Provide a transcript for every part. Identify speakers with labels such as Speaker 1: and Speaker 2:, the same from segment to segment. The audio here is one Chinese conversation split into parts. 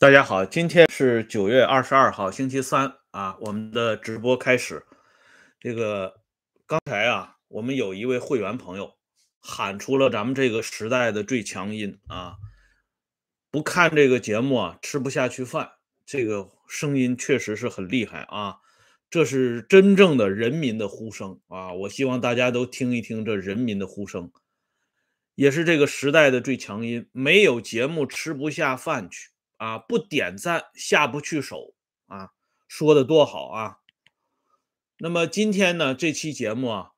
Speaker 1: 大家好，今天是九月二十二号，星期三啊，我们的直播开始。这个刚才啊，我们有一位会员朋友喊出了咱们这个时代的最强音啊，不看这个节目啊，吃不下去饭。这个声音确实是很厉害啊，这是真正的人民的呼声啊！我希望大家都听一听这人民的呼声，也是这个时代的最强音。没有节目吃不下饭去。啊，不点赞下不去手啊，说的多好啊！那么今天呢，这期节目啊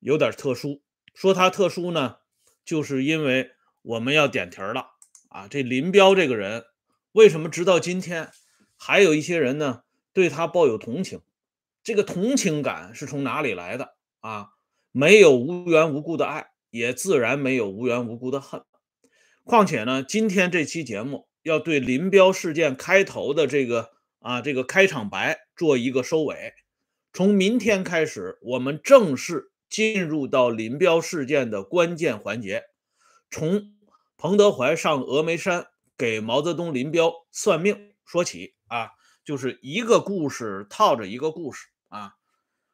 Speaker 1: 有点特殊，说它特殊呢，就是因为我们要点题了啊。这林彪这个人，为什么直到今天还有一些人呢对他抱有同情？这个同情感是从哪里来的啊？没有无缘无故的爱，也自然没有无缘无故的恨。况且呢，今天这期节目。要对林彪事件开头的这个啊这个开场白做一个收尾。从明天开始，我们正式进入到林彪事件的关键环节，从彭德怀上峨眉山给毛泽东、林彪算命说起啊，就是一个故事套着一个故事啊。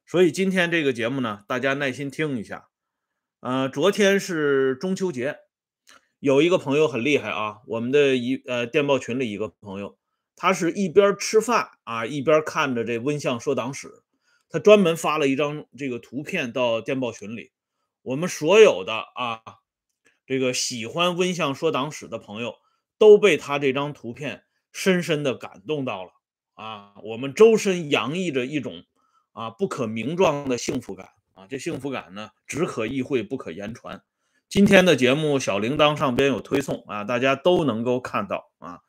Speaker 1: 所以今天这个节目呢，大家耐心听一下。呃，昨天是中秋节。有一个朋友很厉害啊，我们的一呃电报群里一个朋友，他是一边吃饭啊一边看着这温相说党史，他专门发了一张这个图片到电报群里，我们所有的啊这个喜欢温相说党史的朋友都被他这张图片深深的感动到了啊，我们周身洋溢着一种啊不可名状的幸福感啊，这幸福感呢只可意会不可言传。今天的节目小铃铛上边有推送啊，大家都能够看到啊。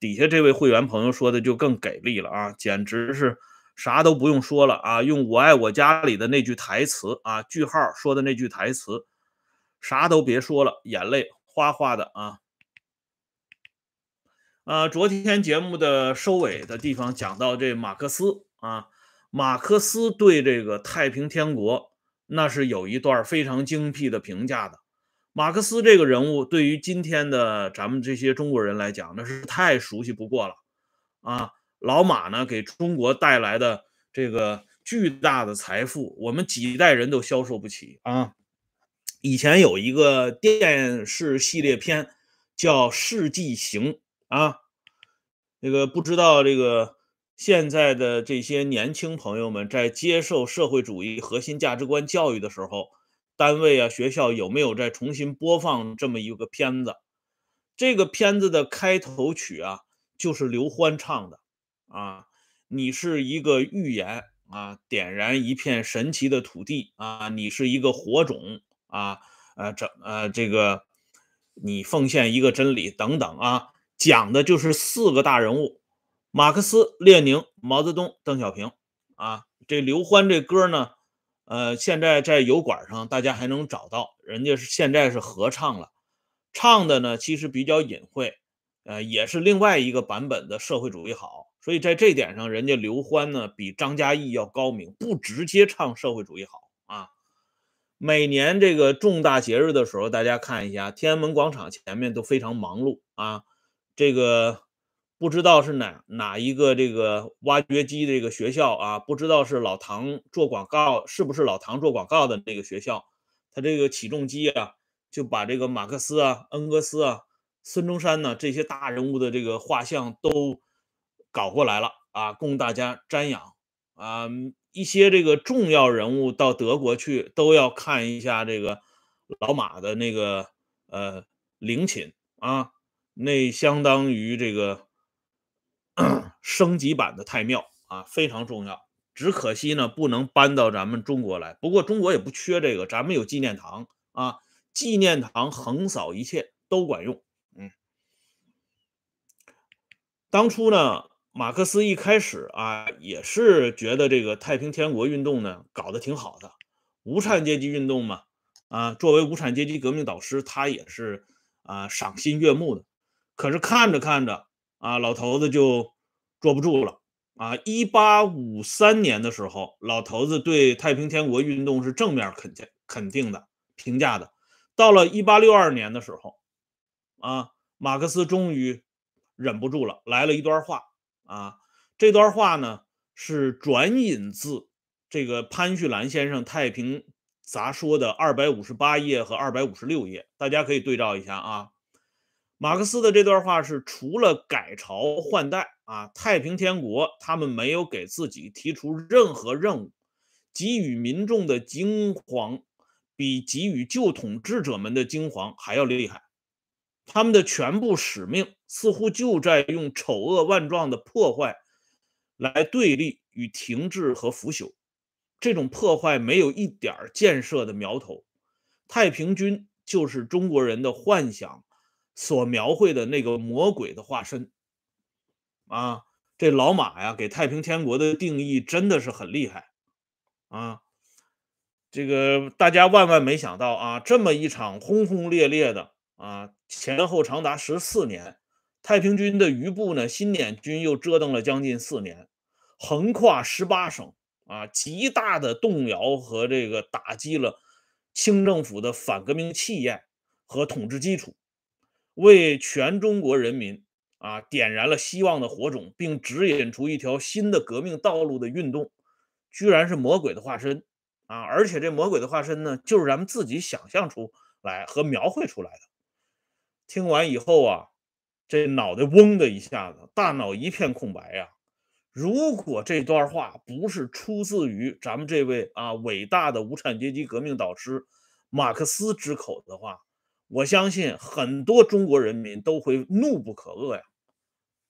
Speaker 1: 底下这位会员朋友说的就更给力了啊，简直是啥都不用说了啊，用我爱我家里的那句台词啊，句号说的那句台词，啥都别说了，眼泪哗哗的啊。啊，昨天节目的收尾的地方讲到这马克思啊，马克思对这个太平天国那是有一段非常精辟的评价的。马克思这个人物，对于今天的咱们这些中国人来讲，那是太熟悉不过了啊！老马呢，给中国带来的这个巨大的财富，我们几代人都消受不起啊！以前有一个电视系列片叫《世纪行》啊，那个不知道这个现在的这些年轻朋友们在接受社会主义核心价值观教育的时候。单位啊，学校有没有再重新播放这么一个片子？这个片子的开头曲啊，就是刘欢唱的啊。你是一个预言啊，点燃一片神奇的土地啊。你是一个火种啊，呃，这呃，这个你奉献一个真理等等啊，讲的就是四个大人物：马克思、列宁、毛泽东、邓小平啊。这刘欢这歌呢？呃，现在在油管上大家还能找到，人家是现在是合唱了，唱的呢其实比较隐晦，呃，也是另外一个版本的社会主义好，所以在这点上，人家刘欢呢比张嘉译要高明，不直接唱社会主义好啊。每年这个重大节日的时候，大家看一下天安门广场前面都非常忙碌啊，这个。不知道是哪哪一个这个挖掘机这个学校啊？不知道是老唐做广告，是不是老唐做广告的那个学校？他这个起重机啊，就把这个马克思啊、恩格斯啊、孙中山呢这些大人物的这个画像都搞过来了啊，供大家瞻仰啊。一些这个重要人物到德国去都要看一下这个老马的那个呃陵寝啊，那相当于这个。升级版的太庙啊，非常重要。只可惜呢，不能搬到咱们中国来。不过中国也不缺这个，咱们有纪念堂啊，纪念堂横扫一切都管用。嗯，当初呢，马克思一开始啊，也是觉得这个太平天国运动呢搞得挺好的，无产阶级运动嘛，啊，作为无产阶级革命导师，他也是啊赏心悦目的。可是看着看着。啊，老头子就坐不住了啊！一八五三年的时候，老头子对太平天国运动是正面肯定肯定的评价的。到了一八六二年的时候，啊，马克思终于忍不住了，来了一段话啊。这段话呢是转引自这个潘旭兰先生《太平杂说》的二百五十八页和二百五十六页，大家可以对照一下啊。马克思的这段话是：除了改朝换代啊，太平天国他们没有给自己提出任何任务，给予民众的惊惶比给予旧统治者们的惊惶还要厉害。他们的全部使命似乎就在用丑恶万状的破坏来对立与停滞和腐朽。这种破坏没有一点建设的苗头。太平军就是中国人的幻想。所描绘的那个魔鬼的化身啊，这老马呀，给太平天国的定义真的是很厉害啊！这个大家万万没想到啊，这么一场轰轰烈烈的啊，前后长达十四年，太平军的余部呢，新捻军又折腾了将近四年，横跨十八省啊，极大的动摇和这个打击了清政府的反革命气焰和统治基础。为全中国人民啊点燃了希望的火种，并指引出一条新的革命道路的运动，居然是魔鬼的化身啊！而且这魔鬼的化身呢，就是咱们自己想象出来和描绘出来的。听完以后啊，这脑袋嗡的一下子，大脑一片空白呀！如果这段话不是出自于咱们这位啊伟大的无产阶级革命导师马克思之口的话，我相信很多中国人民都会怒不可遏呀，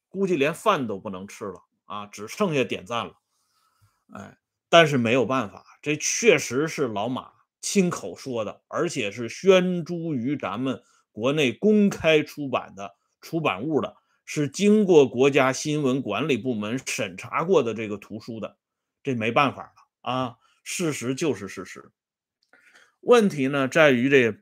Speaker 1: 估计连饭都不能吃了啊，只剩下点赞了。哎，但是没有办法，这确实是老马亲口说的，而且是宣诸于咱们国内公开出版的出版物的，是经过国家新闻管理部门审查过的这个图书的，这没办法了啊，事实就是事实。问题呢在于这。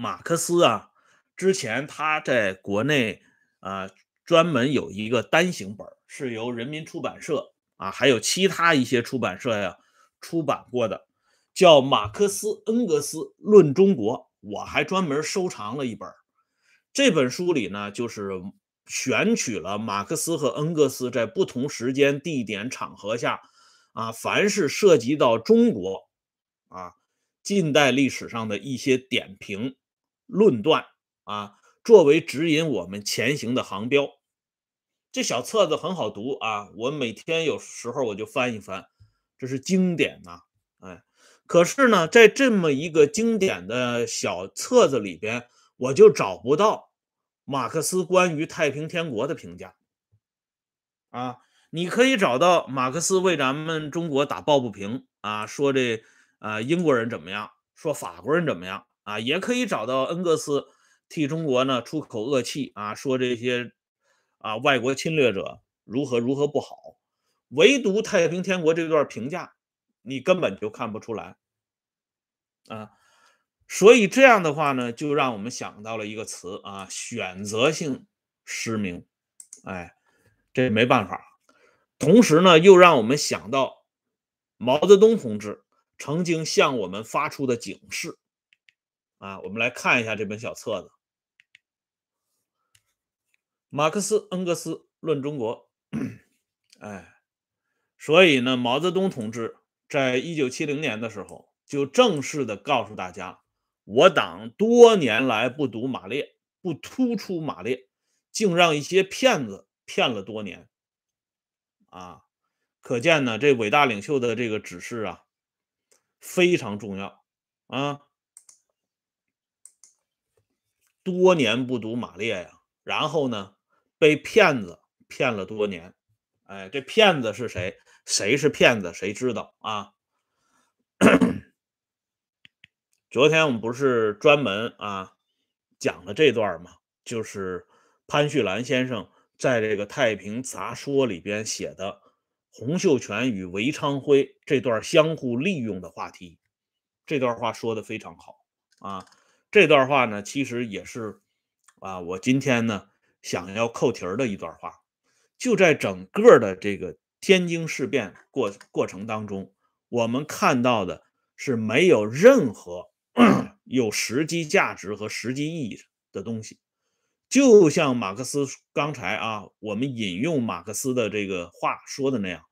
Speaker 1: 马克思啊，之前他在国内啊专门有一个单行本，是由人民出版社啊还有其他一些出版社呀出版过的，叫《马克思恩格斯论中国》，我还专门收藏了一本。这本书里呢，就是选取了马克思和恩格斯在不同时间、地点、场合下啊，凡是涉及到中国啊近代历史上的一些点评。论断啊，作为指引我们前行的航标。这小册子很好读啊，我每天有时候我就翻一翻，这是经典呐，哎，可是呢，在这么一个经典的小册子里边，我就找不到马克思关于太平天国的评价啊。你可以找到马克思为咱们中国打抱不平啊，说这啊英国人怎么样，说法国人怎么样。啊，也可以找到恩格斯替中国呢出口恶气啊，说这些啊外国侵略者如何如何不好，唯独太平天国这段评价，你根本就看不出来啊。所以这样的话呢，就让我们想到了一个词啊，选择性失明。哎，这没办法。同时呢，又让我们想到毛泽东同志曾经向我们发出的警示。啊，我们来看一下这本小册子，《马克思恩格斯论中国》。哎，所以呢，毛泽东同志在一九七零年的时候就正式的告诉大家，我党多年来不读马列，不突出马列，竟让一些骗子骗了多年。啊，可见呢，这伟大领袖的这个指示啊，非常重要啊。多年不读马列呀，然后呢，被骗子骗了多年。哎，这骗子是谁？谁是骗子？谁知道啊？昨天我们不是专门啊讲了这段吗？就是潘旭兰先生在这个《太平杂说》里边写的洪秀全与韦昌辉这段相互利用的话题。这段话说的非常好啊。这段话呢，其实也是啊，我今天呢想要扣题儿的一段话。就在整个的这个天津事变过过程当中，我们看到的是没有任何 有实际价值和实际意义的东西，就像马克思刚才啊，我们引用马克思的这个话说的那样，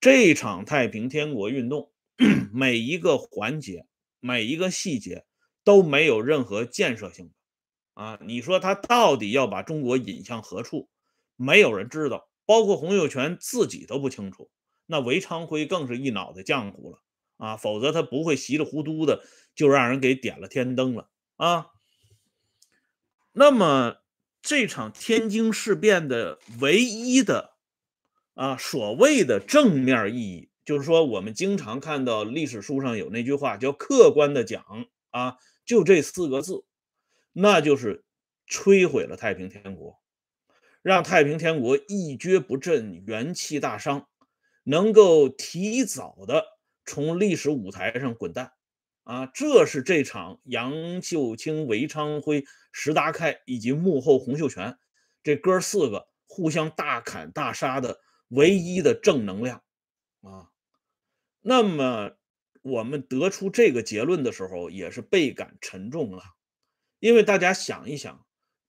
Speaker 1: 这场太平天国运动 每一个环节、每一个细节都没有任何建设性的啊！你说他到底要把中国引向何处？没有人知道，包括洪秀全自己都不清楚。那韦昌辉更是一脑袋浆糊了啊！否则他不会稀里糊涂的就让人给点了天灯了啊！那么，这场天津事变的唯一的啊所谓的正面意义，就是说，我们经常看到历史书上有那句话叫“客观的讲啊”，就这四个字，那就是摧毁了太平天国，让太平天国一蹶不振、元气大伤，能够提早的从历史舞台上滚蛋。啊，这是这场杨秀清、韦昌辉、石达开以及幕后洪秀全这哥四个互相大砍大杀的唯一的正能量啊。那么我们得出这个结论的时候，也是倍感沉重啊。因为大家想一想，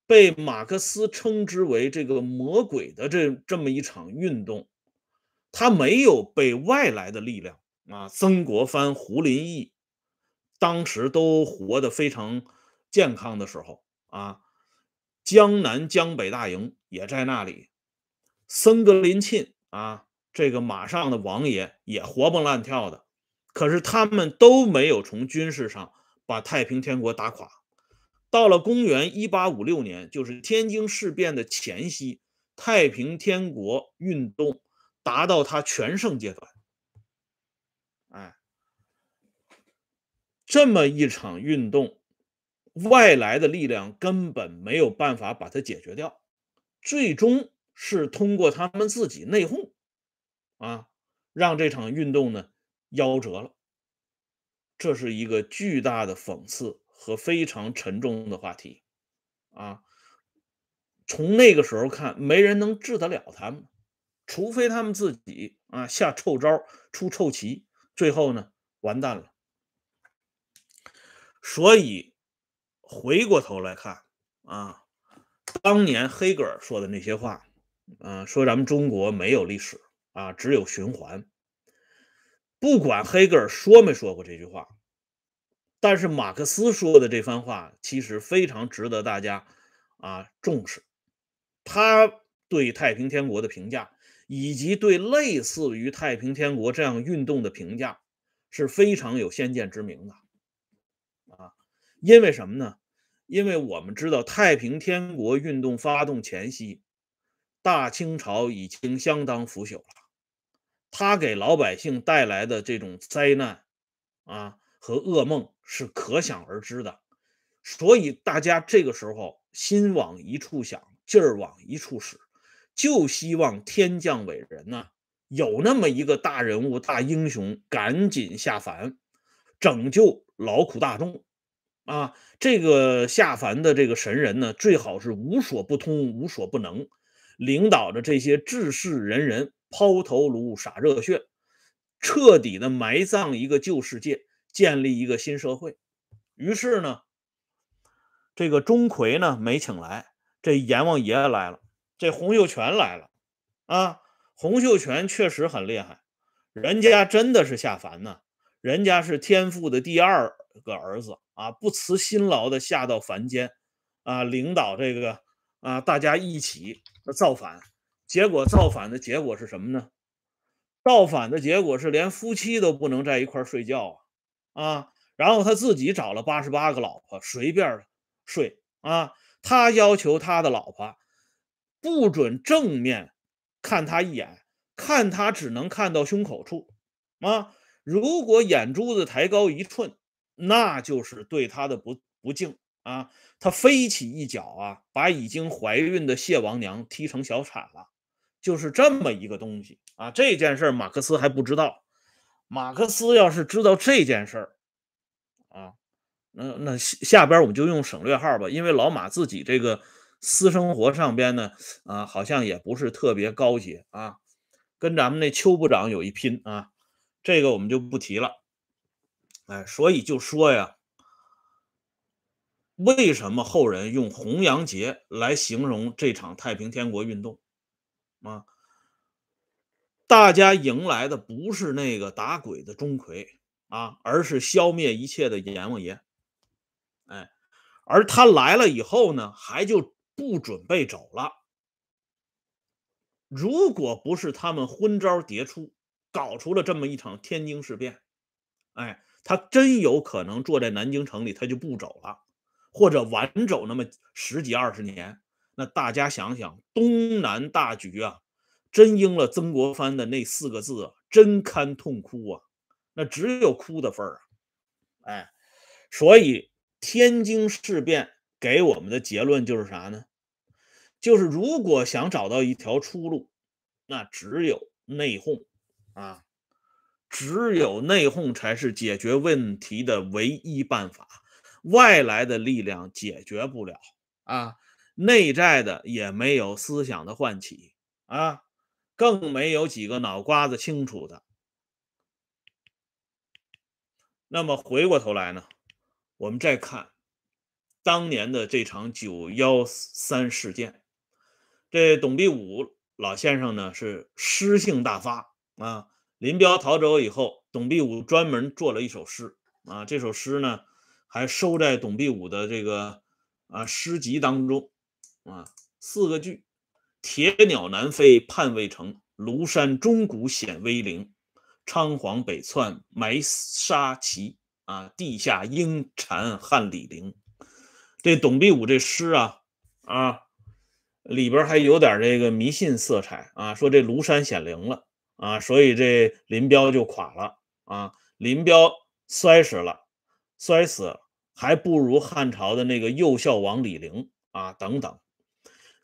Speaker 1: 被马克思称之为这个魔鬼的这这么一场运动，他没有被外来的力量啊，曾国藩、胡林翼。当时都活得非常健康的时候啊，江南江北大营也在那里，森格林沁啊，这个马上的王爷也活蹦乱跳的，可是他们都没有从军事上把太平天国打垮。到了公元一八五六年，就是天津事变的前夕，太平天国运动达到它全盛阶段。哎这么一场运动，外来的力量根本没有办法把它解决掉，最终是通过他们自己内讧，啊，让这场运动呢夭折了。这是一个巨大的讽刺和非常沉重的话题，啊，从那个时候看，没人能治得了他们，除非他们自己啊下臭招、出臭棋，最后呢完蛋了。所以回过头来看啊，当年黑格尔说的那些话，啊，说咱们中国没有历史啊，只有循环。不管黑格尔说没说过这句话，但是马克思说的这番话其实非常值得大家啊重视。他对太平天国的评价，以及对类似于太平天国这样运动的评价，是非常有先见之明的啊。因为什么呢？因为我们知道太平天国运动发动前夕，大清朝已经相当腐朽了，他给老百姓带来的这种灾难啊和噩梦是可想而知的。所以大家这个时候心往一处想，劲儿往一处使，就希望天降伟人呐，有那么一个大人物、大英雄，赶紧下凡，拯救劳苦大众。啊，这个下凡的这个神人呢，最好是无所不通、无所不能，领导着这些志士仁人抛头颅、洒热血，彻底的埋葬一个旧世界，建立一个新社会。于是呢，这个钟馗呢没请来，这阎王爷来了，这洪秀全来了。啊，洪秀全确实很厉害，人家真的是下凡呢，人家是天父的第二个儿子。啊，不辞辛劳的下到凡间，啊，领导这个啊，大家一起造反，结果造反的结果是什么呢？造反的结果是连夫妻都不能在一块睡觉啊，啊，然后他自己找了八十八个老婆，随便睡啊，他要求他的老婆不准正面看他一眼，看他只能看到胸口处，啊，如果眼珠子抬高一寸。那就是对他的不不敬啊！他飞起一脚啊，把已经怀孕的谢王娘踢成小产了，就是这么一个东西啊！这件事马克思还不知道。马克思要是知道这件事儿啊，那那下边我们就用省略号吧，因为老马自己这个私生活上边呢啊，好像也不是特别高级啊，跟咱们那邱部长有一拼啊，这个我们就不提了。哎，所以就说呀，为什么后人用洪阳节来形容这场太平天国运动？啊，大家迎来的不是那个打鬼的钟馗啊，而是消灭一切的阎王爷。哎，而他来了以后呢，还就不准备走了。如果不是他们昏招迭出，搞出了这么一场天津事变，哎，他真有可能坐在南京城里，他就不走了，或者晚走那么十几二十年。那大家想想，东南大局啊，真应了曾国藩的那四个字啊，真堪痛哭啊！那只有哭的份儿啊！哎，所以天津事变给我们的结论就是啥呢？就是如果想找到一条出路，那只有内讧啊，只有内讧才是解决问题的唯一办法，外来的力量解决不了啊。内在的也没有思想的唤起啊，更没有几个脑瓜子清楚的。那么回过头来呢，我们再看当年的这场九幺三事件，这董必武老先生呢是诗性大发啊。林彪逃走以后，董必武专门做了一首诗啊，这首诗呢还收在董必武的这个啊诗集当中。啊，四个句：铁鸟南飞盼未成，庐山钟鼓显威灵。仓皇北窜埋沙旗，啊，地下鹰蝉撼李陵。这董必武这诗啊，啊，里边还有点这个迷信色彩啊，说这庐山显灵了啊，所以这林彪就垮了啊，林彪摔死了，摔死，还不如汉朝的那个右孝王李陵啊，等等。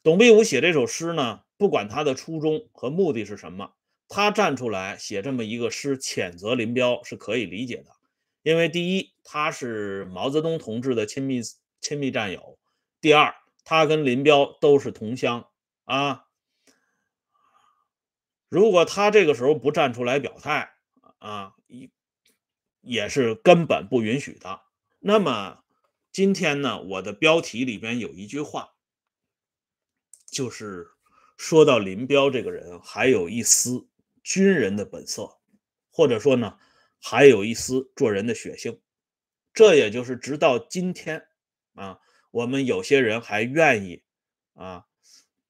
Speaker 1: 董必武写这首诗呢，不管他的初衷和目的是什么，他站出来写这么一个诗，谴责林彪是可以理解的。因为第一，他是毛泽东同志的亲密亲密战友；第二，他跟林彪都是同乡啊。如果他这个时候不站出来表态啊，一也是根本不允许的。那么今天呢，我的标题里边有一句话。就是说到林彪这个人，还有一丝军人的本色，或者说呢，还有一丝做人的血性。这也就是直到今天啊，我们有些人还愿意啊，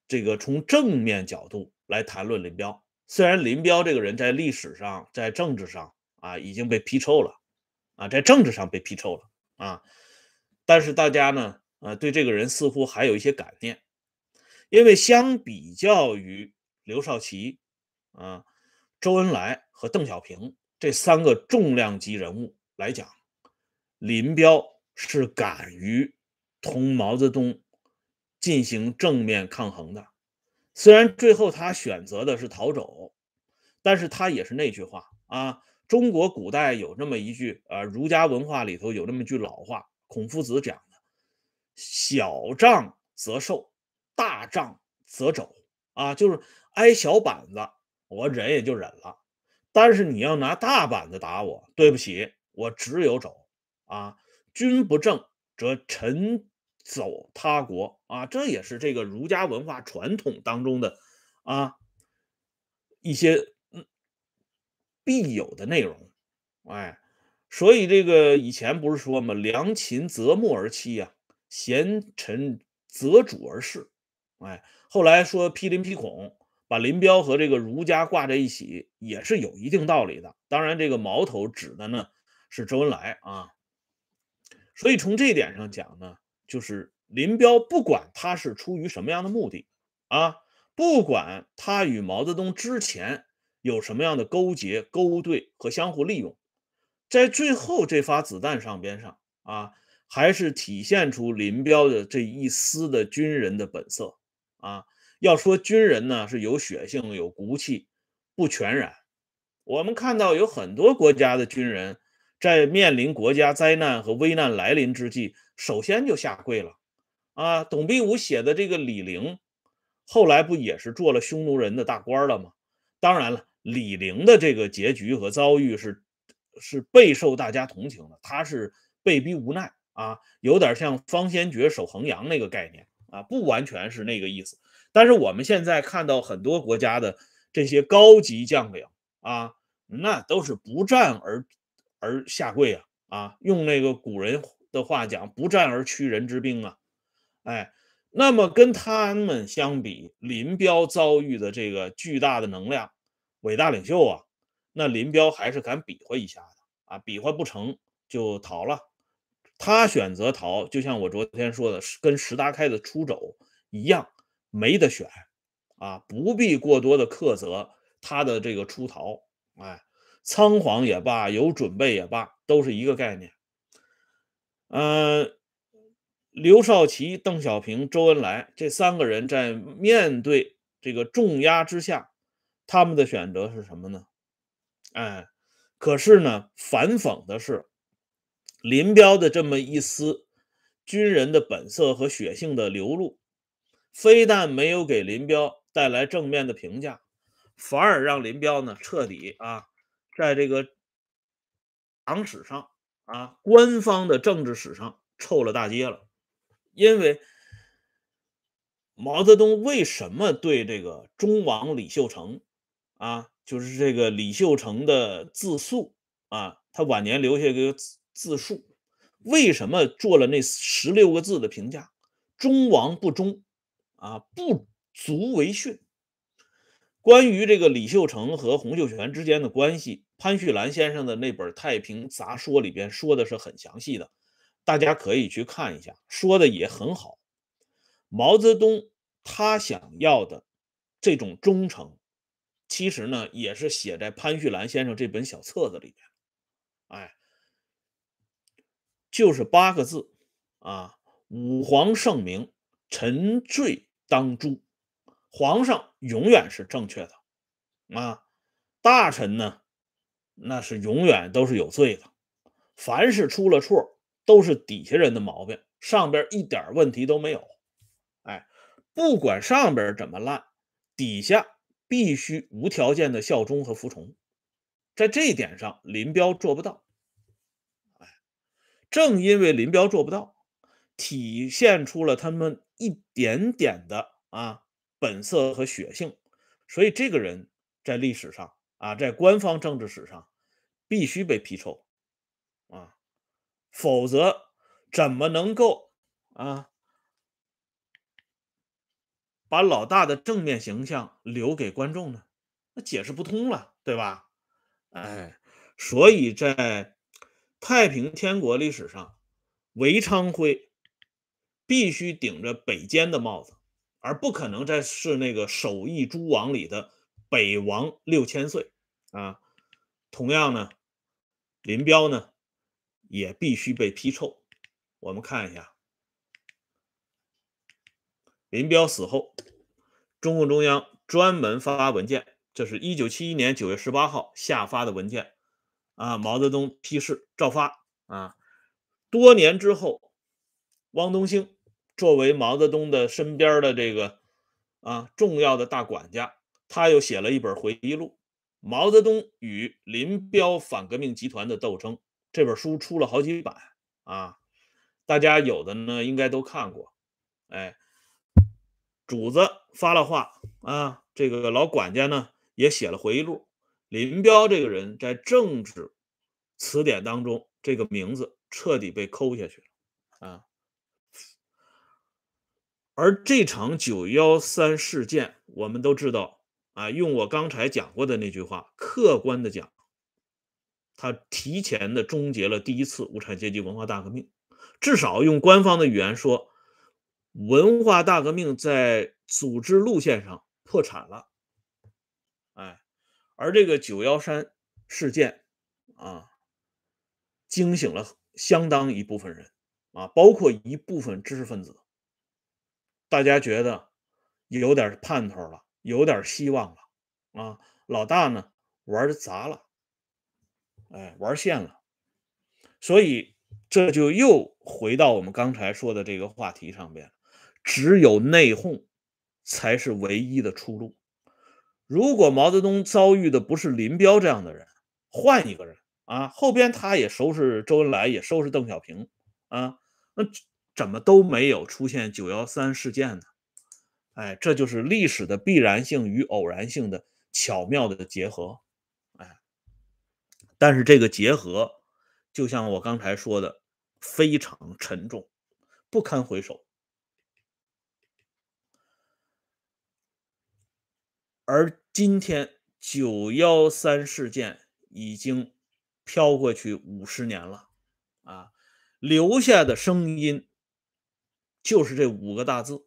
Speaker 1: 这个从正面角度来谈论林彪。虽然林彪这个人在历史上、在政治上啊已经被批臭了啊，在政治上被批臭了啊，但是大家呢，啊，对这个人似乎还有一些感念。因为相比较于刘少奇、啊周恩来和邓小平这三个重量级人物来讲，林彪是敢于同毛泽东进行正面抗衡的。虽然最后他选择的是逃走，但是他也是那句话啊，中国古代有这么一句，呃，儒家文化里头有这么句老话，孔夫子讲的：“小仗则受。”大仗则走啊，就是挨小板子，我忍也就忍了。但是你要拿大板子打我，对不起，我只有走啊。君不正则臣走他国啊，这也是这个儒家文化传统当中的啊一些必有的内容。哎，所以这个以前不是说吗？良禽择木而栖呀，贤臣择主而事。哎，后来说批林批孔，把林彪和这个儒家挂在一起，也是有一定道理的。当然，这个矛头指的呢是周恩来啊。所以从这一点上讲呢，就是林彪不管他是出于什么样的目的啊，不管他与毛泽东之前有什么样的勾结、勾兑和相互利用，在最后这发子弹上边上啊，还是体现出林彪的这一丝的军人的本色。啊，要说军人呢是有血性、有骨气，不全然。我们看到有很多国家的军人，在面临国家灾难和危难来临之际，首先就下跪了。啊，董必武写的这个李陵，后来不也是做了匈奴人的大官了吗？当然了，李陵的这个结局和遭遇是是备受大家同情的，他是被逼无奈啊，有点像方先觉守衡阳那个概念啊，不完全是那个意思。但是我们现在看到很多国家的这些高级将领啊，那都是不战而而下跪啊啊，用那个古人的话讲，不战而屈人之兵啊，哎。那么跟他们相比，林彪遭遇的这个巨大的能量，伟大领袖啊，那林彪还是敢比划一下的啊，比划不成就逃了。他选择逃，就像我昨天说的，跟石达开的出走一样，没得选啊，不必过多的苛责他的这个出逃。哎，仓皇也罢，有准备也罢，都是一个概念。嗯。刘少奇、邓小平、周恩来这三个人在面对这个重压之下，他们的选择是什么呢？哎，可是呢，反讽的是，林彪的这么一丝军人的本色和血性的流露，非但没有给林彪带来正面的评价，反而让林彪呢彻底啊，在这个党史上啊，官方的政治史上臭了大街了。因为毛泽东为什么对这个忠王李秀成啊，就是这个李秀成的自述啊，他晚年留下一个自述，为什么做了那十六个字的评价？忠王不忠啊，不足为训。关于这个李秀成和洪秀全之间的关系，潘旭兰先生的那本《太平杂说》里边说的是很详细的。大家可以去看一下，说的也很好。毛泽东他想要的这种忠诚，其实呢也是写在潘旭兰先生这本小册子里边。哎，就是八个字啊：吾皇圣明，臣罪当诛。皇上永远是正确的啊，大臣呢那是永远都是有罪的。凡是出了错。都是底下人的毛病，上边一点问题都没有。哎，不管上边怎么烂，底下必须无条件的效忠和服从。在这一点上，林彪做不到。哎，正因为林彪做不到，体现出了他们一点点的啊本色和血性，所以这个人在历史上啊，在官方政治史上必须被批臭啊。否则，怎么能够啊把老大的正面形象留给观众呢？那解释不通了，对吧？哎，所以在太平天国历史上，韦昌辉必须顶着北监的帽子，而不可能再是那个首义诸王里的北王六千岁啊。同样呢，林彪呢？也必须被批臭。我们看一下，林彪死后，中共中央专门发文件，这是一九七一年九月十八号下发的文件啊。毛泽东批示照发啊。多年之后，汪东兴作为毛泽东的身边的这个啊重要的大管家，他又写了一本回忆录《毛泽东与林彪反革命集团的斗争》。这本书出了好几版啊，大家有的呢应该都看过。哎，主子发了话啊，这个老管家呢也写了回忆录。林彪这个人在政治词典当中，这个名字彻底被抠下去了啊。而这场九幺三事件，我们都知道啊，用我刚才讲过的那句话，客观的讲。他提前的终结了第一次无产阶级文化大革命，至少用官方的语言说，文化大革命在组织路线上破产了。哎，而这个九幺三事件啊，惊醒了相当一部分人啊，包括一部分知识分子，大家觉得有点盼头了，有点希望了啊，老大呢玩砸了。哎，玩线了，所以这就又回到我们刚才说的这个话题上边，只有内讧才是唯一的出路。如果毛泽东遭遇的不是林彪这样的人，换一个人啊，后边他也收拾周恩来，也收拾邓小平啊，那怎么都没有出现九幺三事件呢？哎，这就是历史的必然性与偶然性的巧妙的结合。哎，但是这个结合，就像我刚才说的，非常沉重，不堪回首。而今天九幺三事件已经飘过去五十年了，啊，留下的声音就是这五个大字，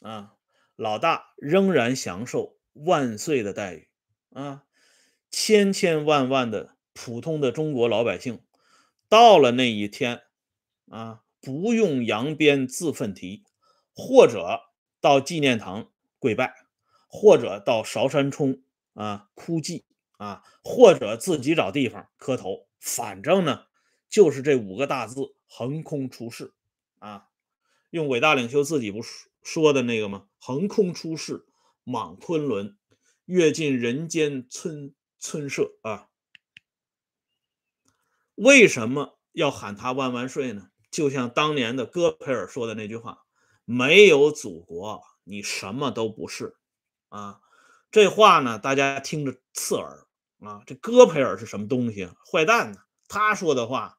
Speaker 1: 啊，老大仍然享受万岁的待遇，啊，千千万万的普通的中国老百姓，到了那一天，啊，不用扬鞭自奋蹄，或者到纪念堂跪拜。或者到韶山冲啊哭祭啊，或者自己找地方磕头，反正呢就是这五个大字横空出世啊。用伟大领袖自己不说的那个吗？横空出世，莽昆仑，阅尽人间村村社啊。为什么要喊他万万岁呢？就像当年的戈培尔说的那句话：“没有祖国，你什么都不是。”啊，这话呢，大家听着刺耳啊。这戈培尔是什么东西？坏蛋呢？他说的话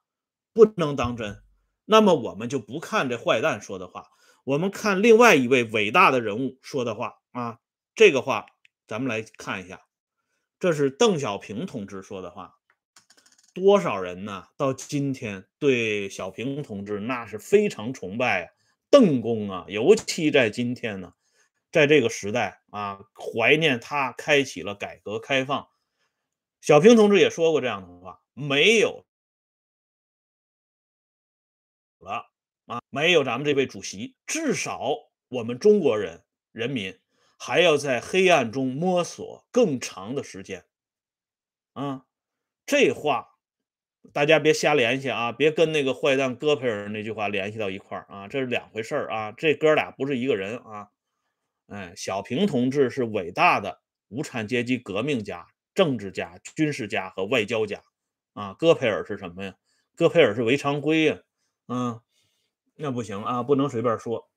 Speaker 1: 不能当真。那么我们就不看这坏蛋说的话，我们看另外一位伟大的人物说的话啊。这个话咱们来看一下，这是邓小平同志说的话。多少人呢？到今天对小平同志那是非常崇拜啊，邓公啊，尤其在今天呢。在这个时代啊，怀念他开启了改革开放。小平同志也说过这样的话：没有了啊，没有咱们这位主席，至少我们中国人人民还要在黑暗中摸索更长的时间。啊，这话大家别瞎联系啊，别跟那个坏蛋戈培尔那句话联系到一块儿啊，这是两回事儿啊，这哥俩不是一个人啊。哎，小平同志是伟大的无产阶级革命家、政治家、军事家和外交家啊。戈培尔是什么呀？戈培尔是韦昌辉呀。嗯，那不行啊，不能随便说。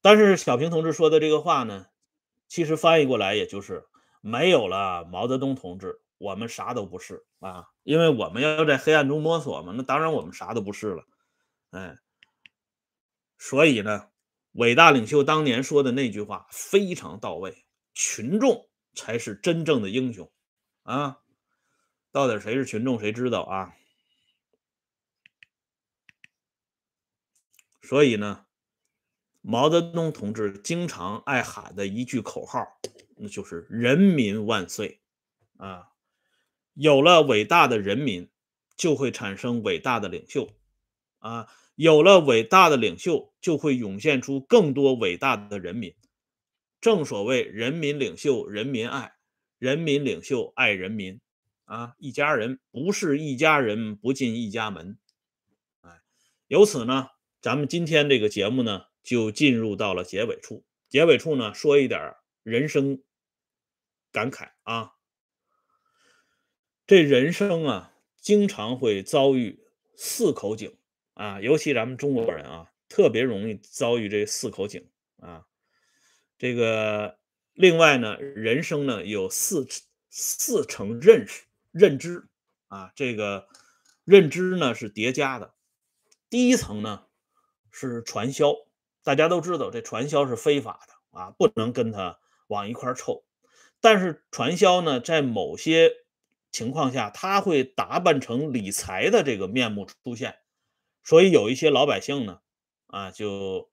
Speaker 1: 但是小平同志说的这个话呢，其实翻译过来也就是没有了毛泽东同志，我们啥都不是啊。因为我们要在黑暗中摸索嘛，那当然我们啥都不是了。哎，所以呢。伟大领袖当年说的那句话非常到位，群众才是真正的英雄啊！到底谁是群众，谁知道啊？所以呢，毛泽东同志经常爱喊的一句口号，那就是“人民万岁”啊！有了伟大的人民，就会产生伟大的领袖啊！有了伟大的领袖，就会涌现出更多伟大的人民。正所谓“人民领袖，人民爱；人民领袖，爱人民。”啊，一家人不是一家人不进一家门。哎，由此呢，咱们今天这个节目呢，就进入到了结尾处。结尾处呢，说一点人生感慨啊。这人生啊，经常会遭遇四口井。啊，尤其咱们中国人啊，特别容易遭遇这四口井啊。这个另外呢，人生呢有四四层认识认知啊，这个认知呢是叠加的。第一层呢是传销，大家都知道这传销是非法的啊，不能跟他往一块凑。但是传销呢，在某些情况下，他会打扮成理财的这个面目出现。所以有一些老百姓呢，啊，就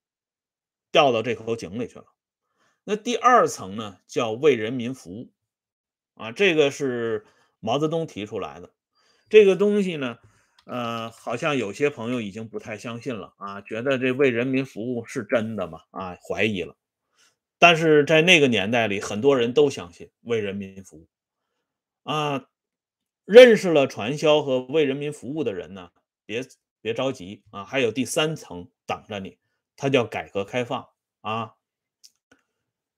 Speaker 1: 掉到这口井里去了。那第二层呢，叫为人民服务，啊，这个是毛泽东提出来的。这个东西呢，呃，好像有些朋友已经不太相信了啊，觉得这为人民服务是真的吗？啊，怀疑了。但是在那个年代里，很多人都相信为人民服务。啊，认识了传销和为人民服务的人呢，别。别着急啊，还有第三层等着你，它叫改革开放啊。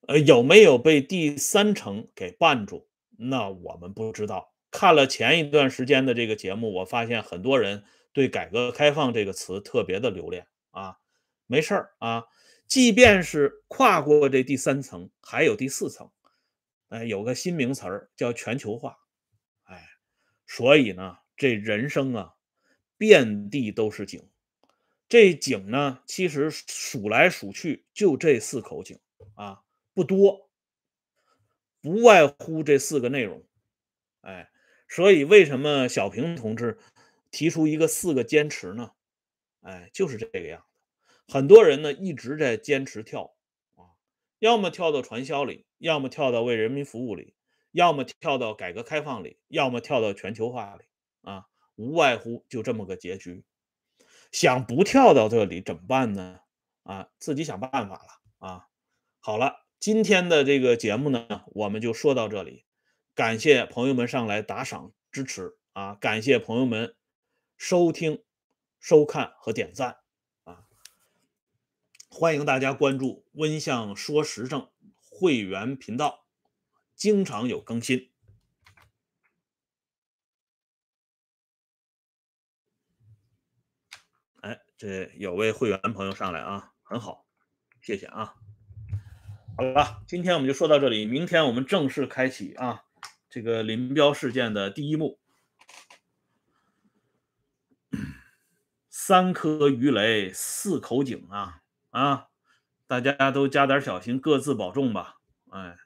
Speaker 1: 呃，有没有被第三层给绊住？那我们不知道。看了前一段时间的这个节目，我发现很多人对改革开放这个词特别的留恋啊。没事儿啊，即便是跨过这第三层，还有第四层，哎，有个新名词儿叫全球化，哎，所以呢，这人生啊，遍地都是井。这井呢，其实数来数去就这四口井啊，不多，不外乎这四个内容。哎，所以为什么小平同志提出一个四个坚持呢？哎，就是这个样子。很多人呢一直在坚持跳啊，要么跳到传销里，要么跳到为人民服务里，要么跳到改革开放里，要么跳到全球化里啊，无外乎就这么个结局。想不跳到这里怎么办呢？啊，自己想办法了啊。好了，今天的这个节目呢，我们就说到这里。感谢朋友们上来打赏支持啊！感谢朋友们收听、收看和点赞啊！欢迎大家关注“温相说时政”会员频道，经常有更新。这有位会员朋友上来啊，很好，谢谢啊。好了，今天我们就说到这里，明天我们正式开启啊这个林彪事件的第一幕。三颗鱼雷，四口井啊啊！大家都加点小心，各自保重吧。哎。